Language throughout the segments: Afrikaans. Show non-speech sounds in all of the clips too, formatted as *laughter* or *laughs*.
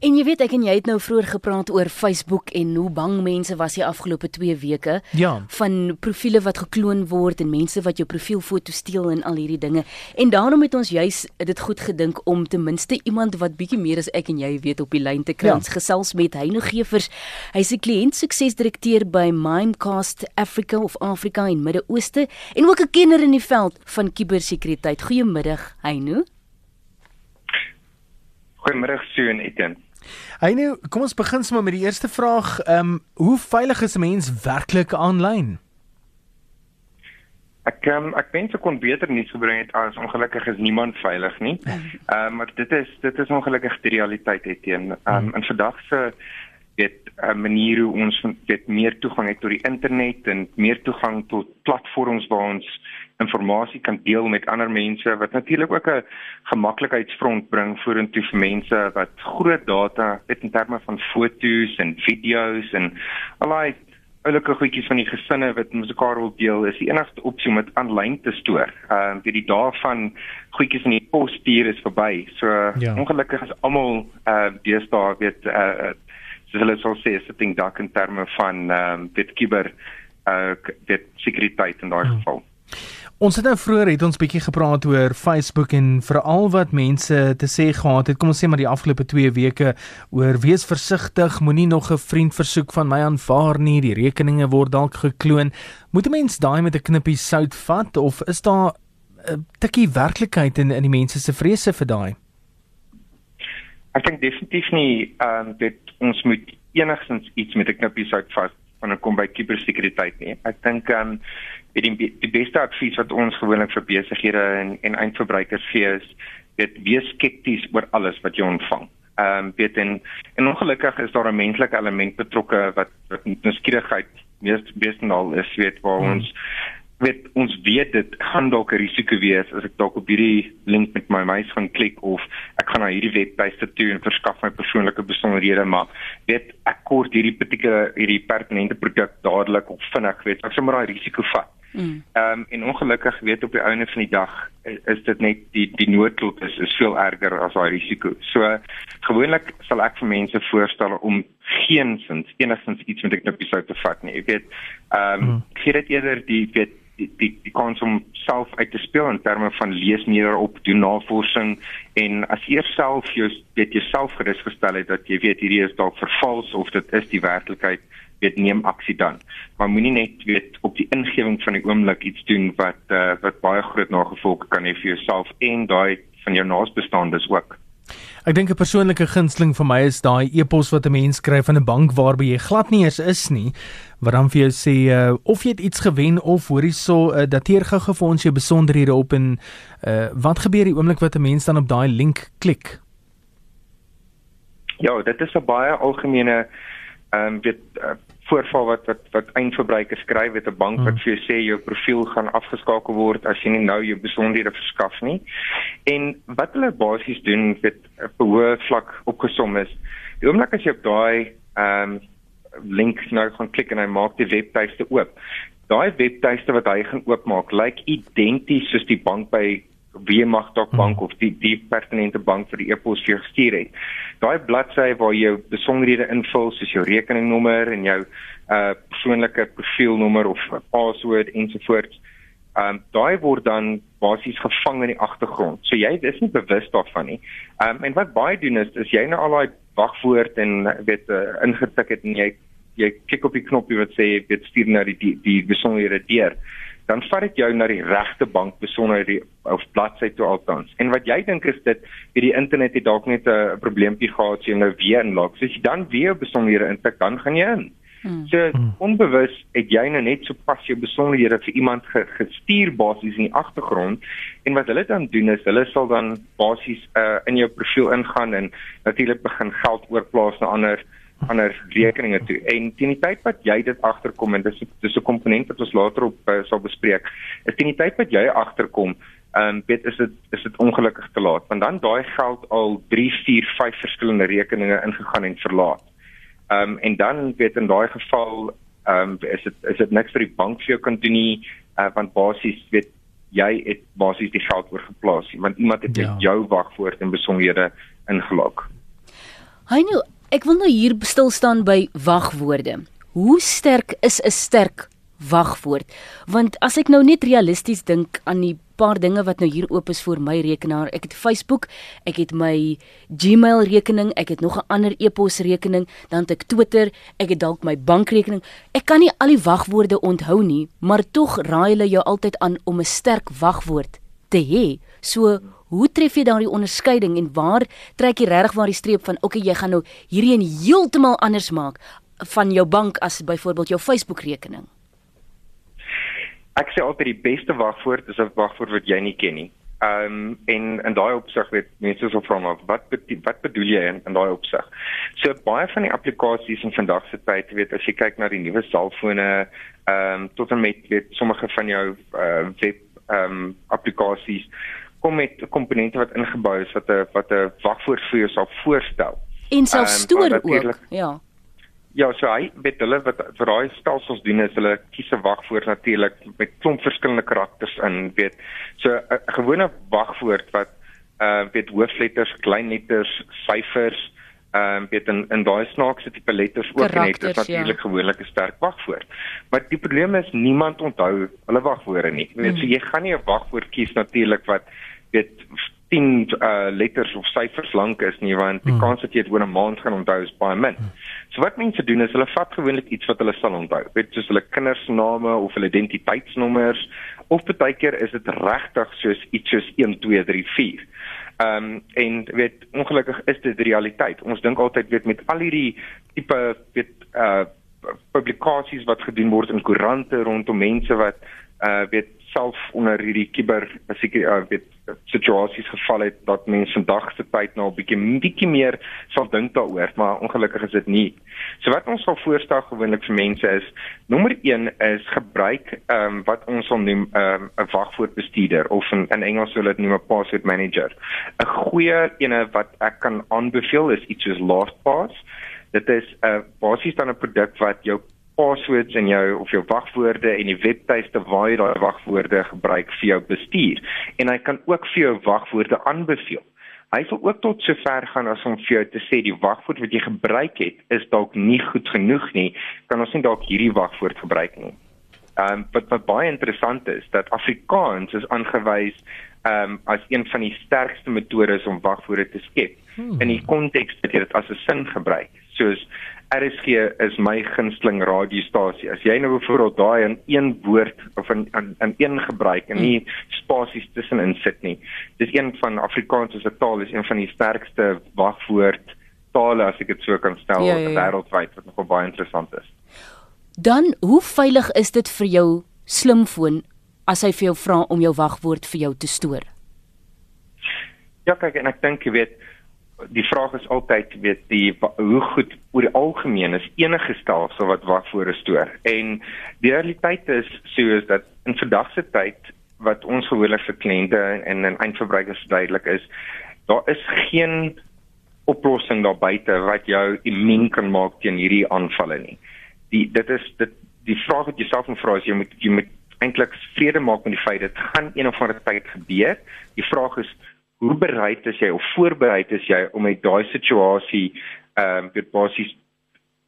En jy weet ek en jy het nou vroeër gepraat oor Facebook en hoe bang mense was die afgelope 2 weke Ja. van profile wat gekloon word en mense wat jou profielfoto steel en al hierdie dinge. En daarom het ons juis dit goed gedink om ten minste iemand wat bietjie meer as ek en jy weet op die lyn te kry. Ja. Ons gesels met Heino Gevers. Hy's 'n kliëntsuksesdirekteur by Mimecast Africa of Afrika en Midde-Ooste en ook 'n kenner in die veld van kubersekuriteit. Goeiemiddag, Heino. Goeiemôre Sue en Etienne. Hy nou, kom ons begin sommer met die eerste vraag. Ehm um, hoe veilig is 'n mens werklik aanlyn? Ek um, ek wens ek kon beter nuus gebring het as ongelukkig is niemand veilig nie. Ehm um, maar dit is dit is ongelukkig die realiteit Etienne. Ehm um, in vandag se weet 'n manier hoe ons weet meer toegang het tot die internet en meer toegang tot platforms waar ons inligting kan deel met ander mense wat natuurlik ook 'n gemaklikheidsfront bring vorentoe vir mense wat groot data het in terme van foto's en video's en allei oulike goedjies van die gesinne wat mekaar wil deel is die enigste opsie om dit aanlyn te stoor. Ehm uh, die dae van goedjies in die pos stuur is verby. So Ja. ja. ongelukkig is almal uh deesdae weet uh soos hulle sal sê sitting duck in terme van ehm um, dit kiber uh dit sekuriteit in daai Hmm. geval. Ons het nou vroeër het ons bietjie gepraat oor Facebook en veral wat mense te sê gehad het. Kom ons sê maar die afgelope 2 weke oor wees versigtig, moenie nog 'n vriend versoek van my aanvaar nie. Die rekeninge word dalk gekloon. Moet 'n mens daai met 'n knippie sout vat of is daar 'n tikkie werklikheid in in die mense se vrese vir daai? Ek dink definitief nie ehm um, dit ons moet enigstens iets met 'n knippie sout vas wanneer kom by kubersekuriteit nie. Ek dink ehm um, die die beste advies wat ons gewoonlik vir besighede en en eindverbruikers gee is dit wees skepties oor alles wat jy ontvang. Ehm um, weet en en ongelukkig is daar 'n menslike element betrokke wat wat nuuskierigheid mees besenal is, weet waar Hmm. ons weet ons weet dit gaan dalk 'n risiko wees as ek dalk op hierdie link met my muis gaan klik of ek gaan na hierdie webtuiste toe en verskaf my persoonlike besonderhede maar weet ek kort hierdie particular hierdie pertinente produk dadelik of vinnig weet ek sommer daai risiko vat. Mm. Ehm um, en ongelukkig weet op die einde van die dag is, is dit net die die noodlot is is veel erger as daai risiko. So gewoonlik sal ek vir mense voorstel om geensins enigstens iets met 'n knippie sout te vat nie. Jy weet, ehm um, Hmm. gee dit eerder die weet die die, kans om self uit te speel in terme van lees meer op, doen navorsing en as jy self jou weet jouself gerus gestel het dat jy weet hierdie is dalk vervals of dit is die werklikheid weet neem aksie dan. Maar moenie net weet op die ingewing van die oomblik iets doen wat uh, wat baie groot nagevolge kan hê vir jouself en daai van jou naasbestaandes ook. Ek dink 'n persoonlike gunsteling vir my is daai e-pos wat 'n mens kry van 'n bank waarby jy glad nie eens is nie, wat dan vir jou sê uh, of jy het iets gewen of hoor hierso uh, dateer gou-gou vir ons jou besonderhede op en uh, wat gebeur die oomblik wat 'n mens dan op daai link klik? Ja, dit is 'n baie algemene ehm um, weet uh, voorval wat wat wat eindverbruikers skryf met 'n bank Hmm. wat vir jou sê jou profiel gaan afgeskakel word as jy nie nou jou besonderhede verskaf nie. En wat hulle basies doen op 'n hoë vlak opgesom is, die oomblik as jy op daai ehm um, link nou gaan klik en hy maak die webtuiste oop. Daai webtuiste wat hy gaan oopmaak, lyk identies soos die bank by Weemagdok bank Hmm. of die die pertinente bank vir die e-pos vir gestuur het. Daai bladsy waar jy jou besonderhede invul soos jou rekeningnommer en jou uh persoonlike profielnommer of 'n paswoord ensovoorts. Um daai word dan basies gevang in die agtergrond. So jy is nie bewus daarvan nie. Um en wat baie doen is is jy nou al daai wagwoord en weet uh, ingetik het en jy jy klik op die knoppie wat sê weet stuur nou die die, die besonderhede deur dan vat dit jou na die regte bank besonderhede of bladsy toe altans. En wat jy dink is dit wie die internet het dalk net 'n probleempie gehad so jy nou weer inlog. So as jy dan weer besonderhede intik, dan gaan jy in. Mm. So Hmm. onbewus het jy nou net sopas jou besonderhede vir iemand ge gestuur basies in die agtergrond en wat hulle dan doen is hulle sal dan basies uh, in jou profiel ingaan en natuurlik begin geld oorplaas na ander ander rekeninge toe. En teen die tyd wat jy dit agterkom en dis dis 'n komponent wat ons later op uh, sal bespreek, is teen die tyd wat jy agterkom, ehm um, weet is dit is dit ongelukkig te laat want dan daai geld al 3, 4, 5 verskillende rekeninge ingegaan en verlaat. Ehm um, en dan weet in daai geval ehm um, is dit is dit niks vir die bank vir jou kan doen nie uh, want basies weet jy het basies die geld oorgeplaas want iemand het Ja. jou wagwoord en besonderhede ingelog. Hy nou, ek wil nou hier stil staan by wagwoorde. Hoe sterk is 'n sterk wagwoord? Want as ek nou net realisties dink aan die paar dinge wat nou hier oop is vir my rekenaar. Ek het Facebook, ek het my Gmail rekening, ek het nog 'n ander e-pos rekening, dan het ek Twitter, ek het dalk my bankrekening. Ek kan nie al die wagwoorde onthou nie, maar tog raai hulle jou altyd aan om 'n sterk wagwoord te hê. So Hoe tref jy daardie onderskeiding en waar trek jy regtig waar die streep van okay jy gaan nou hierdie een heeltemal anders maak van jou bank as byvoorbeeld jou Facebook rekening? ek sê altyd die beste wagwoord is 'n wagwoord wat jy nie ken nie. Ehm um, en in daai opsig weet mense so van wat bedoel, wat bedoel jy in, in daai opsig? So baie van die applikasies in vandag se tyd, weet as jy kyk na die nuwe selfone, ehm um, tot en met weet sommige van jou uh, web ehm um, applikasies kom met komponente wat ingebou is wat 'n wat 'n wagwoord vir jou sal voorstel. En self um, stoor ook. Ja. Ja, so hy weet hulle wat vir daai stelsels doen is hulle kies 'n wagwoord natuurlik met klomp verskillende karakters in, weet. So 'n gewone wagwoord wat uh weet hoofletters, kleinletters, syfers, ehm uh, weet in in daai snaakse tipe letters ook net is natuurlik ja. gewoonlik 'n sterk wagwoord. Maar die probleem is niemand onthou hulle wagwoorde nie. Weet hmm. so jy gaan nie 'n wagwoord kies natuurlik wat weet 10 uh letters of syfers lank is nie want die hmm. kans dat jy dit oor 'n maand gaan onthou is baie min. Hmm. So wat mense doen is hulle vat gewoonlik iets wat hulle sal onthou. Weet soos hulle kinders se name of hulle identiteitsnommers of baie keer is dit regtig soos iets soos 1 2 3 4. Ehm um, en weet ongelukkig is dit realiteit. Ons dink altyd weet met al hierdie tipe weet uh publikasies wat gedoen word in koerante rondom mense wat uh weet self onder hierdie kiber seker uh, weet situasies geval het dat mense vandag se tyd nou 'n bietjie bietjie meer sal dink daaroor maar ongelukkig is dit nie. So wat ons sal voorstel gewoonlik vir mense is nommer 1 is gebruik ehm um, wat ons sal noem ehm, 'n um, wagwoordbestuurder of in, in Engels sou dit noem 'n password manager. 'n Goeie ene wat ek kan aanbeveel is iets soos LastPass. Dit is 'n uh, basies dan 'n produk wat jou passwords in jou of jou wagwoorde en die webtuiste waar jy daai wagwoorde gebruik vir jou bestuur en hy kan ook vir jou wagwoorde aanbeveel. Hy sal ook tot sover gaan as om vir jou te sê die wagwoord wat jy gebruik het is dalk nie goed genoeg nie, kan ons nie dalk hierdie wagwoord gebruik nie. Ehm um, wat wat baie interessant is dat Afrikaans is aangewys ehm um, as een van die sterkste metodes om wagwoorde te skep hmm. in die konteks dat jy dit as 'n sin gebruik. Soos RSG is my gunsteling radiostasie. As jy nou byvoorbeeld daai in een woord of in in, in een gebruik en nie spasies tussenin sit nie. Dis een van Afrikaans as 'n taal is een van die sterkste wagwoord tale as ek dit so kan stel ja, ja, ja. wêreldwyd wat nogal baie interessant is. Dan hoe veilig is dit vir jou slimfoon as hy vir jou vra om jou wagwoord vir jou te stoor? Ja, kyk en ek dink jy weet die vraag is altyd weet die hoe goed oor die algemeen is enige stelsel wat wagvoore stoor? En die realiteit is soos dat in vandag se tyd wat ons gewoonlik vir kliënte en en eindverbruikers duidelik is daar is geen oplossing daar buite wat jou immuun kan maak teen hierdie aanvalle nie. Die dit is dit die vraag wat jy self moet vra is jy moet jy moet eintlik vrede maak met die feit dit gaan een of ander tyd gebeur. Die vraag is hoe bereid is jy of voorbereid is jy om met daai situasie ehm um, dit basies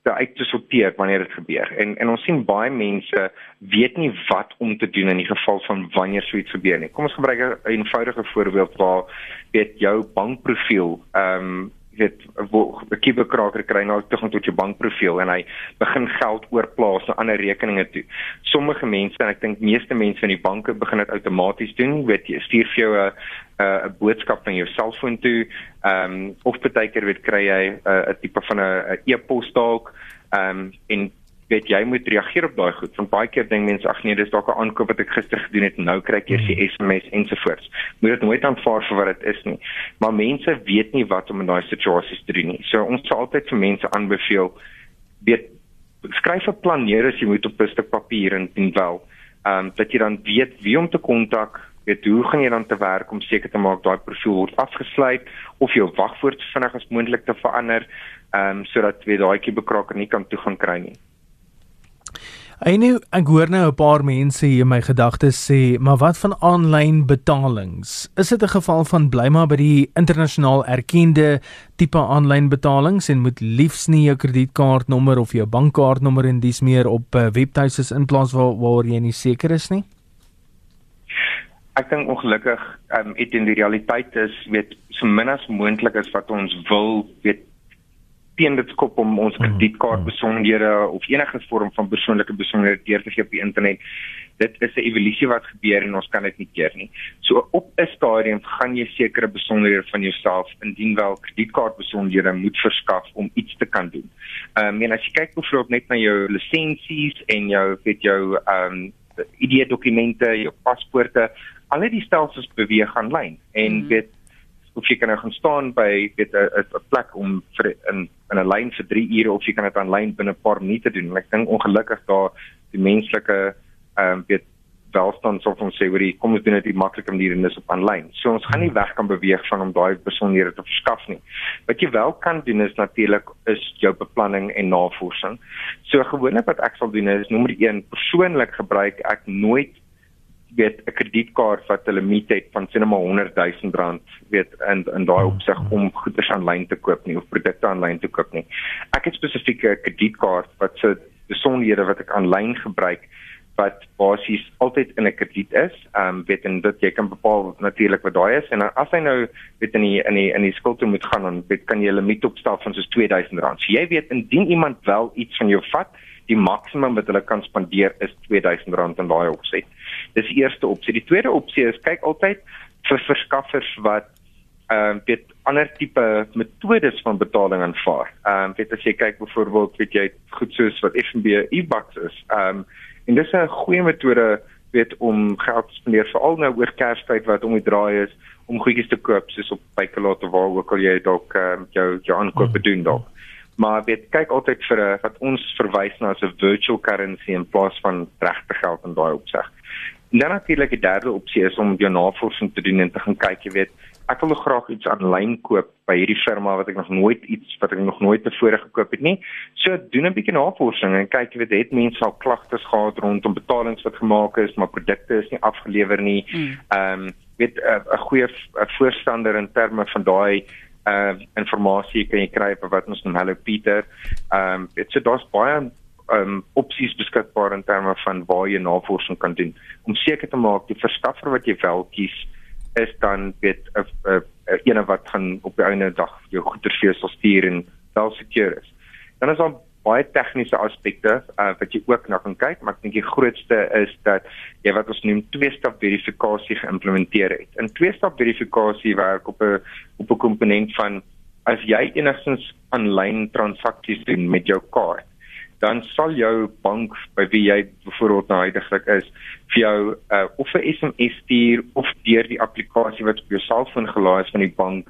te uit te sorteer wanneer dit gebeur. En en ons sien baie mense weet nie wat om te doen in die geval van wanneer so iets gebeur nie. Kom ons gebruik 'n eenvoudige voorbeeld waar weet jou bankprofiel ehm um, weet 'n kiberkraker kry nou toegang tot jou bankprofiel en hy begin geld oorplaas na ander rekeninge toe. Sommige mense en ek dink meeste mense in die banke begin dit outomaties doen. Weet jy, stuur vir jou 'n 'n boodskap van jou selfoon toe. Ehm um, of baie keer weet kry jy 'n tipe van 'n e-pos dalk. Ehm um, en weet jy moet reageer op daai goed. Want baie keer dink mense ag nee, dis dalk 'n aankoop wat ek gister gedoen het en nou kry ek eers die SMS ensovoorts. Moet dit nooit aanvaar vir wat dit is nie. Maar mense weet nie wat om in daai situasies te doen nie. So ons sal altyd vir mense aanbeveel weet skryf 'n plan neer as jy moet op 'n stuk papier en en wel ehm um, dat jy dan weet wie om te kontak weet hoe gaan jy dan te werk om seker te maak daai profiel word afgesluit of jou wagwoord vinnig as moontlik te verander ehm um, sodat jy daai kibekraker nie kan toegang kry nie En nou ek hoor nou 'n paar mense hier in my gedagtes sê, maar wat van aanlyn betalings? Is dit 'n geval van bly maar by die internasionaal erkende tipe aanlyn betalings en moet liefs nie jou kredietkaartnommer of jou bankkaartnommer en dis meer op uh, webtuistes inplaas waar waar jy nie seker is nie? Ek dink ongelukkig, ehm um, dit in die realiteit is weet so min as moontlik is wat ons wil weet teen dit skop om ons mhm. kredietkaart besonderhede of enige vorm van persoonlike besonderhede deur te gee op die internet. Dit is 'n evolusie wat gebeur en ons kan dit nie keer nie. So op 'n stadium gaan jy sekere besonderhede van jouself indien wel kredietkaart besonderhede moet verskaf om iets te kan doen. Ehm um, en as jy kyk byvoorbeeld net na jou lisensies en jou weet jou ehm um, ID-dokumente, jou paspoorte, al die stelsels beweeg aanlyn en mm. weet of jy kan nou gaan staan by weet 'n plek om vir in in 'n lyn vir 3 ure of jy kan dit aanlyn binne 'n paar minute doen. En ek dink ongelukkig daar die menslike ehm um, weet welstand sou ons sê oor die kom ons doen dit 'n maklike manier en dis op aanlyn. So ons gaan nie weg kan beweeg van om daai besonderhede te verskaf nie. Wat jy wel kan doen is natuurlik is jou beplanning en navorsing. So gewoonlik wat ek sal doen is nommer 1 persoonlik gebruik ek nooit weet 'n kredietkaart wat 'n limiet het van sien maar 100 000 rand weet in in daai opsig om goeder aanlyn te koop nie of produkte aanlyn te koop nie. Ek het spesifieke kredietkaart wat se besonderhede wat ek aanlyn gebruik wat basies altyd in 'n krediet is. Ehm um, weet en dit jy kan bepaal natuurlik wat daai is en as hy nou weet in die in die in die skuld moet gaan dan weet kan jy 'n limiet opstel van soos R2000. So jy weet indien iemand wel iets van jou vat, die maksimum wat hulle kan spandeer is R2000 in daai opset. Dis die eerste opsie. Die tweede opsie is kyk altyd vir verskaffers wat ehm um, weet ander tipe metodes van betaling aanvaar. Ehm um, weet as jy kyk byvoorbeeld weet jy goed soos wat FNB e-bucks is. Ehm um, en dis 'n goeie metode weet om geld te spandeer veral nou oor Kerstyd wat om die draai is om goedjies te koop soos op Bykelot of waar ook al jy dalk um, jou jou aankope mm. doen dalk. Maar weet kyk altyd vir 'n wat ons verwys na as 'n virtual currency in plaas van regte geld in daai opsig. Dan natuurlik die derde opsie is om jou navorsing te doen en te gaan kyk, jy weet, ek wil graag iets aanlyn koop by hierdie firma wat ek nog nooit iets wat ek nog nooit tevore gekoop het nie. So doen 'n bietjie navorsing en kyk, jy weet, het mense al klagtes gehad rondom betalings wat gemaak is, maar produkte is nie afgelewer nie. Hmm. Ehm um, weet 'n goeie voorstander in terme van daai uh informasie kan jy kry op wat ons noem Hello Peter. Ehm um, dit so daar's baie um opsies beskikbaar in terme van waar jy navorsing kan doen om seker te maak die verskaffer wat jy wel kies is dan weet 'n 'n ene wat gaan op die einde dag jou goeder vir jou sal stuur en wel seker is. Dan is daar baie tegniese aspekte uh, wat jy ook na kan kyk, maar ek dink die grootste is dat jy wat ons noem twee-stap verifikasie geïmplementeer het. 'n Twee-stap verifikasie werk op 'n op 'n komponent van as jy enigstens aanlyn transaksies doen met jou kaart dan sal jou bank by wie jy byvoorbeeld nou heidaglik is vir jou uh, of 'n SMS stuur of deur die applikasie wat op jou selfoon gelaai is van die bank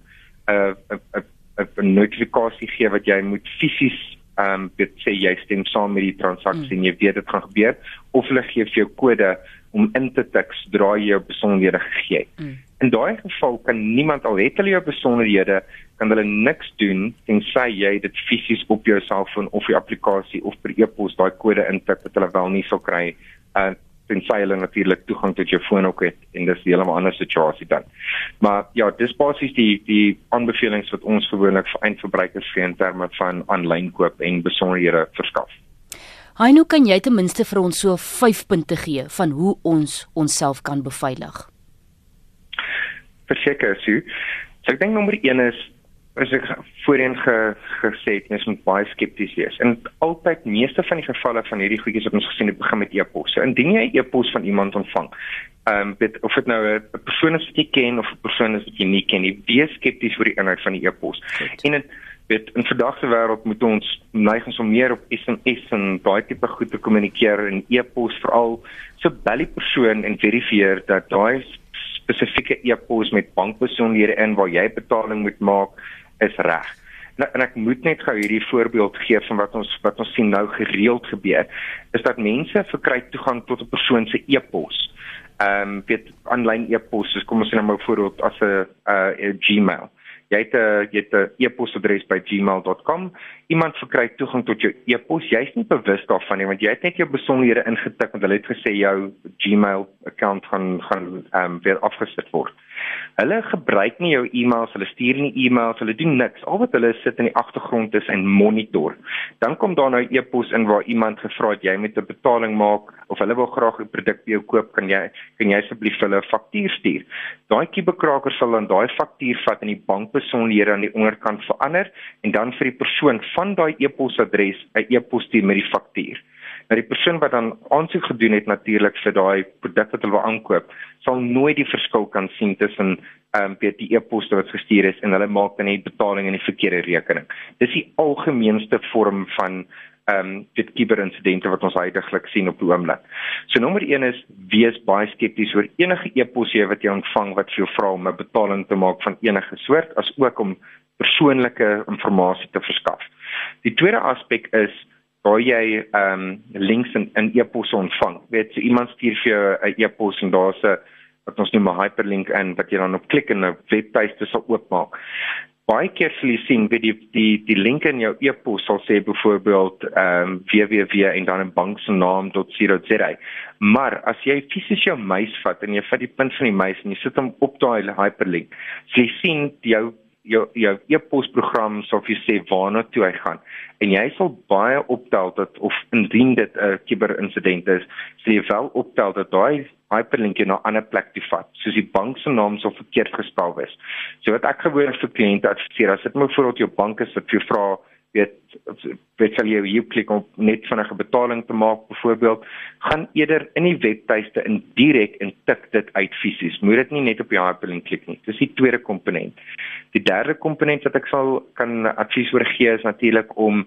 'n uh, 'n 'n 'n notifikasie gee wat jy moet fisies ehm um, dit sê jy stem saam met die transaksie mm. en jy weet dit gaan gebeur of hulle gee vir jou kode om in te tik sodra jy jou besonderhede gegee het. Mm. In daai geval kan niemand al het hulle jou besonderhede kan hulle niks doen tensy jy dit fisies op jou selfoon of die applikasie of per e-pos daai kode intik wat hulle wel nie sou kry uh tensy hulle natuurlik toegang tot jou foon ook het en dis 'n heeltemal ander situasie dan. Maar ja, dis basies die die aanbevelings wat ons gewoonlik vir eindverbruikers gee in terme van aanlyn koop en besonderhede verskaf. Nou kan jy ten minste vir ons so 5 punte gee van hoe ons onsself kan beveilig. Verseker, Sue. So ek dink nommer 1 is is ek voorheen ge, gesê het mens moet baie skepties wees. En altyd meeste van die gevalle van hierdie goedjies wat ons gesien het begin met e-pos. So indien jy 'n e-pos van iemand ontvang, ehm um, dit of dit nou 'n persoon is wat jy ken of 'n persoon is wat jy nie ken nie, wees skepties oor die inhoud van die e-pos. En dit weet in vandag se wêreld moet ons neig ons om meer op SMS en daai tipe goed te kommunikeer en e-pos veral so bel die persoon en verifieer dat daai spesifieke e-pos met bankbesonderhede in waar jy betaling moet maak is reg. Nou, en ek moet net gou hierdie voorbeeld gee van wat ons wat ons sien nou gereeld gebeur is dat mense verkry toegang tot 'n persoon se e-pos. Ehm um, weet aanlyn e-pos, soos kom ons sê nou maar voorbeeld as 'n uh, Gmail. Jy het 'n jy het 'n e-posadres by gmail.com. Iemand verkry toegang tot jou e-pos. Jy's nie bewus daarvan nie want jy het net jou besonderhede ingetik want hulle het gesê jou Gmail account gaan gaan ehm um, weer afgesit word. Hulle gebruik nie jou e-mails, hulle stuur nie e-mails, hulle doen niks. Al wat hulle sit in die agtergrond is en monitor. Dan kom daar nou e-pos in waar iemand gevra het jy moet 'n betaling maak of hulle wil graag 'n produk by jou koop, kan jy kan jy asseblief hulle 'n faktuur stuur. Daai kibekraker sal dan daai faktuur vat en die bankbesonderhede aan die onderkant verander en dan vir die persoon van daai e-posadres 'n e-pos stuur met die faktuur. Nou die persoon wat dan aansoek gedoen het natuurlik vir daai produk wat hulle wil aankoop, sal nooit die verskil kan sien tussen ehm um, die e-poste wat gestuur is en hulle maak dan net betaling in die verkeerde rekening. Dis die algemeenste vorm van ehm um, dit kiberinsidente wat ons heidaglik sien op die oomblik. So nommer 1 is wees baie skepties oor enige e-pos jy wat jy ontvang wat vir jou vra om 'n betaling te maak van enige soort as ook om persoonlike inligting te verskaf. Die tweede aspek is waar jy ehm um, links in in e-posse ontvang. Weet so iemand stuur vir jou 'n e-pos en daar's 'n wat ons noem 'n hyperlink in wat jy dan op klik en 'n webtuiste sal oopmaak baie keer sal jy sien wie die die die link in jou e-pos sal sê byvoorbeeld ehm um, www en dan 'n bank se naam .co.za. Maar as jy fisies jou muis vat en jy vat die punt van die muis en jy sit hom op daai hyperlink, sal jy sien jou jou jou e-posprogram sal vir sê waarna toe hy gaan en jy sal baie optel dat of indien dit 'n kiberinsident is, sal jy wel optel dat daai hyperlink jy na 'n ander plek toe vat, soos die bank se naam sou verkeerd gespel wees. So wat ek gewoonlik vir kliënte adviseer, as dit byvoorbeeld jou bank is wat vir jou vra weet weet sal jy hier klik om net vinnige betaling te maak byvoorbeeld gaan eerder in die webtuiste in direk en tik dit uit fisies. Moet dit nie net op die hyperlink klik nie. Dis die tweede komponent. Die derde komponent wat ek sal kan advies oor gee is natuurlik om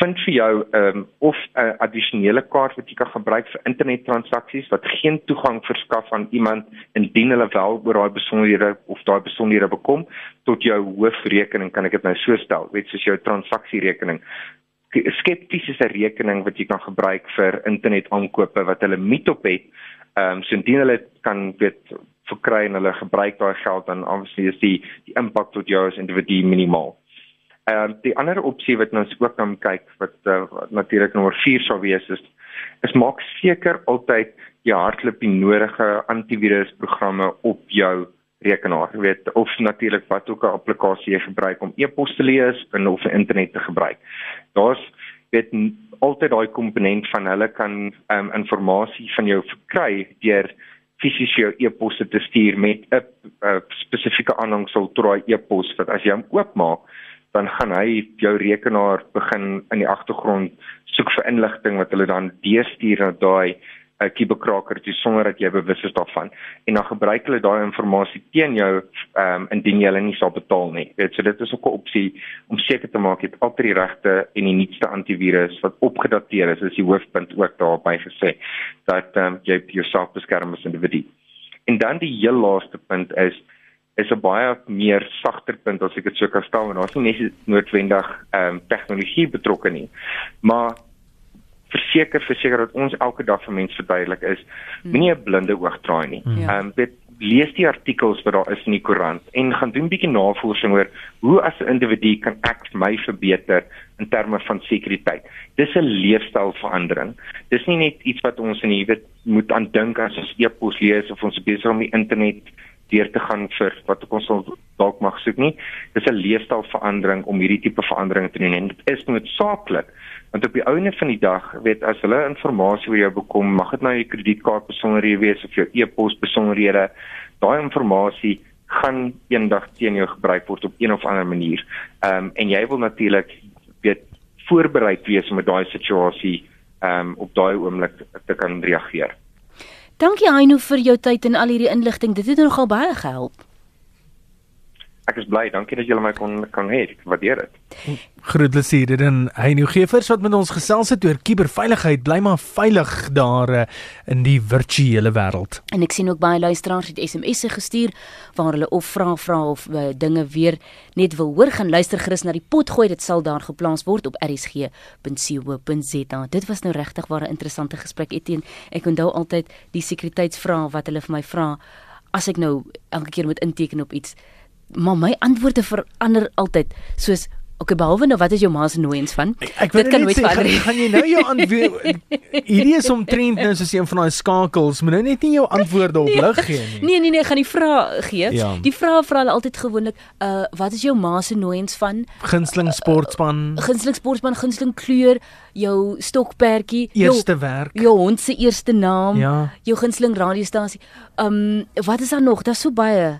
vind vir jou um, of 'n addisionele kaart wat jy kan gebruik vir internettransaksies wat geen toegang verskaf aan iemand indien hulle wel oor daai besonderhede of daai besonderhede bekom tot jou hoofrekening kan ek dit nou so stel. Weet soos jou transaksierekening. Skeptiese rekening wat jy kan gebruik vir internetaankope wat hulle meet op het. Ehm um, so indien hulle kan weet verkry en hulle gebruik daai geld dan obviously is die die impak tot jou as individu minimaal Ehm uh, die ander opsie wat ons ook kan kyk wat uh, natuurlik nommer 4 sou wees is is maak seker altyd jy hardloop die nodige antivirusprogramme op jou rekenaar. Jy weet of natuurlik wat ook 'n applikasie jy gebruik om e-pos te lees en of internet te gebruik. Daar's weet altyd daai komponent van hulle kan ehm um, inligting van jou verkry deur fisies jou e-posse te stuur met 'n spesifieke aanhangsel tot daai e-pos wat as jy hom oopmaak dan gaan hy jou rekenaar begin in die agtergrond soek vir inligting wat hulle dan deurstuur na daai 'n uh, kibekraker toe sonder dat jy bewus is daarvan en dan gebruik hulle daai inligting teen jou ehm um, indien jy hulle nie sal betaal nie. Dit so dit is ook 'n opsie om seker te maak jy het altyd die regte en die nuutste antivirus wat opgedateer is. Dis die hoofpunt ook daarby gesê dat ehm um, jy jouself beskerm as individu. En dan die heel laaste punt is is 'n baie meer sagter punt as ek dit sou kan stel en daar's nie net noodwendig ehm um, tegnologie betrokke nie. Maar verseker verseker dat ons elke dag vir mense verduidelik is hmm. moenie 'n blinde oog draai nie. Hmm. Ehm um, lees die artikels wat daar is in die koerant en gaan doen bietjie navorsing oor hoe as 'n individu kan ek my verbeter in terme van sekuriteit. Dis 'n leefstylverandering. Dis nie net iets wat ons in die weet moet aan dink as ons e-pos lees of ons besig om die internet deur te gaan vir wat ek ons dalk mag soek nie. Dis 'n leefstylverandering om hierdie tipe veranderinge te doen en dit is noodsaaklik want op die ouene van die dag, weet as hulle inligting oor jou bekom, mag dit nou jou kredietkaart besonderhede wees of jou e-pos besonderhede, daai inligting gaan eendag teen jou gebruik word op een of ander manier. Ehm um, en jy wil natuurlik weet voorbereid wees om met daai situasie ehm um, op daai oomblik te kan reageer. Dankie Aino vir jou tyd en al hierdie inligting. Dit het nogal baie gehelp. Ek is bly. Dankie dat julle my kon kan hê. Ek waardeer dit. Groetlike hier dit en Aino Gevers wat met ons gesels het oor kuberveiligheid. Bly maar veilig daar eh, in die virtuele wêreld. En ek sien ook baie luisteraars het SMS'e gestuur waar hulle of vra vra of uh, dinge weer net wil hoor gaan luister gerus na die pot gooi dit sal daar geplaas word op rsg.co.za. Dit was nou regtig 'n interessante gesprek Etienne. Ek onthou altyd die sekuriteitsvrae wat hulle vir my vra as ek nou elke keer moet inteken op iets maar my antwoorde verander altyd soos Okay, behalwe nou wat is jou ma se nooiens van? Ek, ek Dit kan nooit verander. Gaan, gaan jy nou jou antwoord *laughs* Hierdie is omtrent nou soos een van daai skakels, moet nou net nie jou antwoorde op nee, lig gee nie. Nee nee nee, gaan die vraag gee. Ja. Die vraag vra hulle altyd gewoonlik, uh wat is jou ma se nooiens van? Gunsteling sportspan. Uh, gunsteling sportspan, gunsteling kleur, jou stokperdjie, eerste jou, werk. Jou hond se eerste naam, ja. jou gunsteling radiostasie. Um wat is daar nog? Daar's so baie.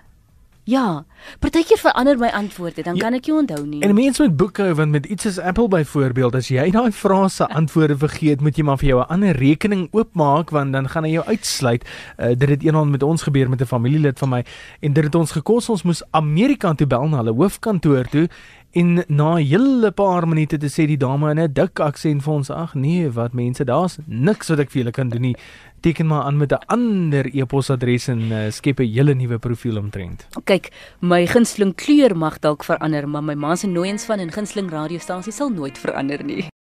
Ja. Partykeer verander my antwoorde, dan ja, kan ek jou onthou nie. En mense met boeke want met iets soos Apple byvoorbeeld, as jy daai frase *laughs* antwoorde vergeet, moet jy maar vir jou 'n ander rekening oopmaak want dan gaan hy jou uitsluit. Uh, dit het eendag met ons gebeur met 'n familielid van my en dit het ons gekos ons moes Amerika toe bel na hulle hoofkantoor toe En na 'n hele paar minute te sê die dame in 'n dik aksent vir ons: "Ag nee, wat mense, daar's niks wat ek vir julle kan doen nie. Teken maar aan met 'n ander e-posadres en uh, skep 'n hele nuwe profiel omtrent." Kyk, my gunsteling kleur mag dalk verander, maar my ma se nooiens van 'n gunsteling radiostasie sal nooit verander nie.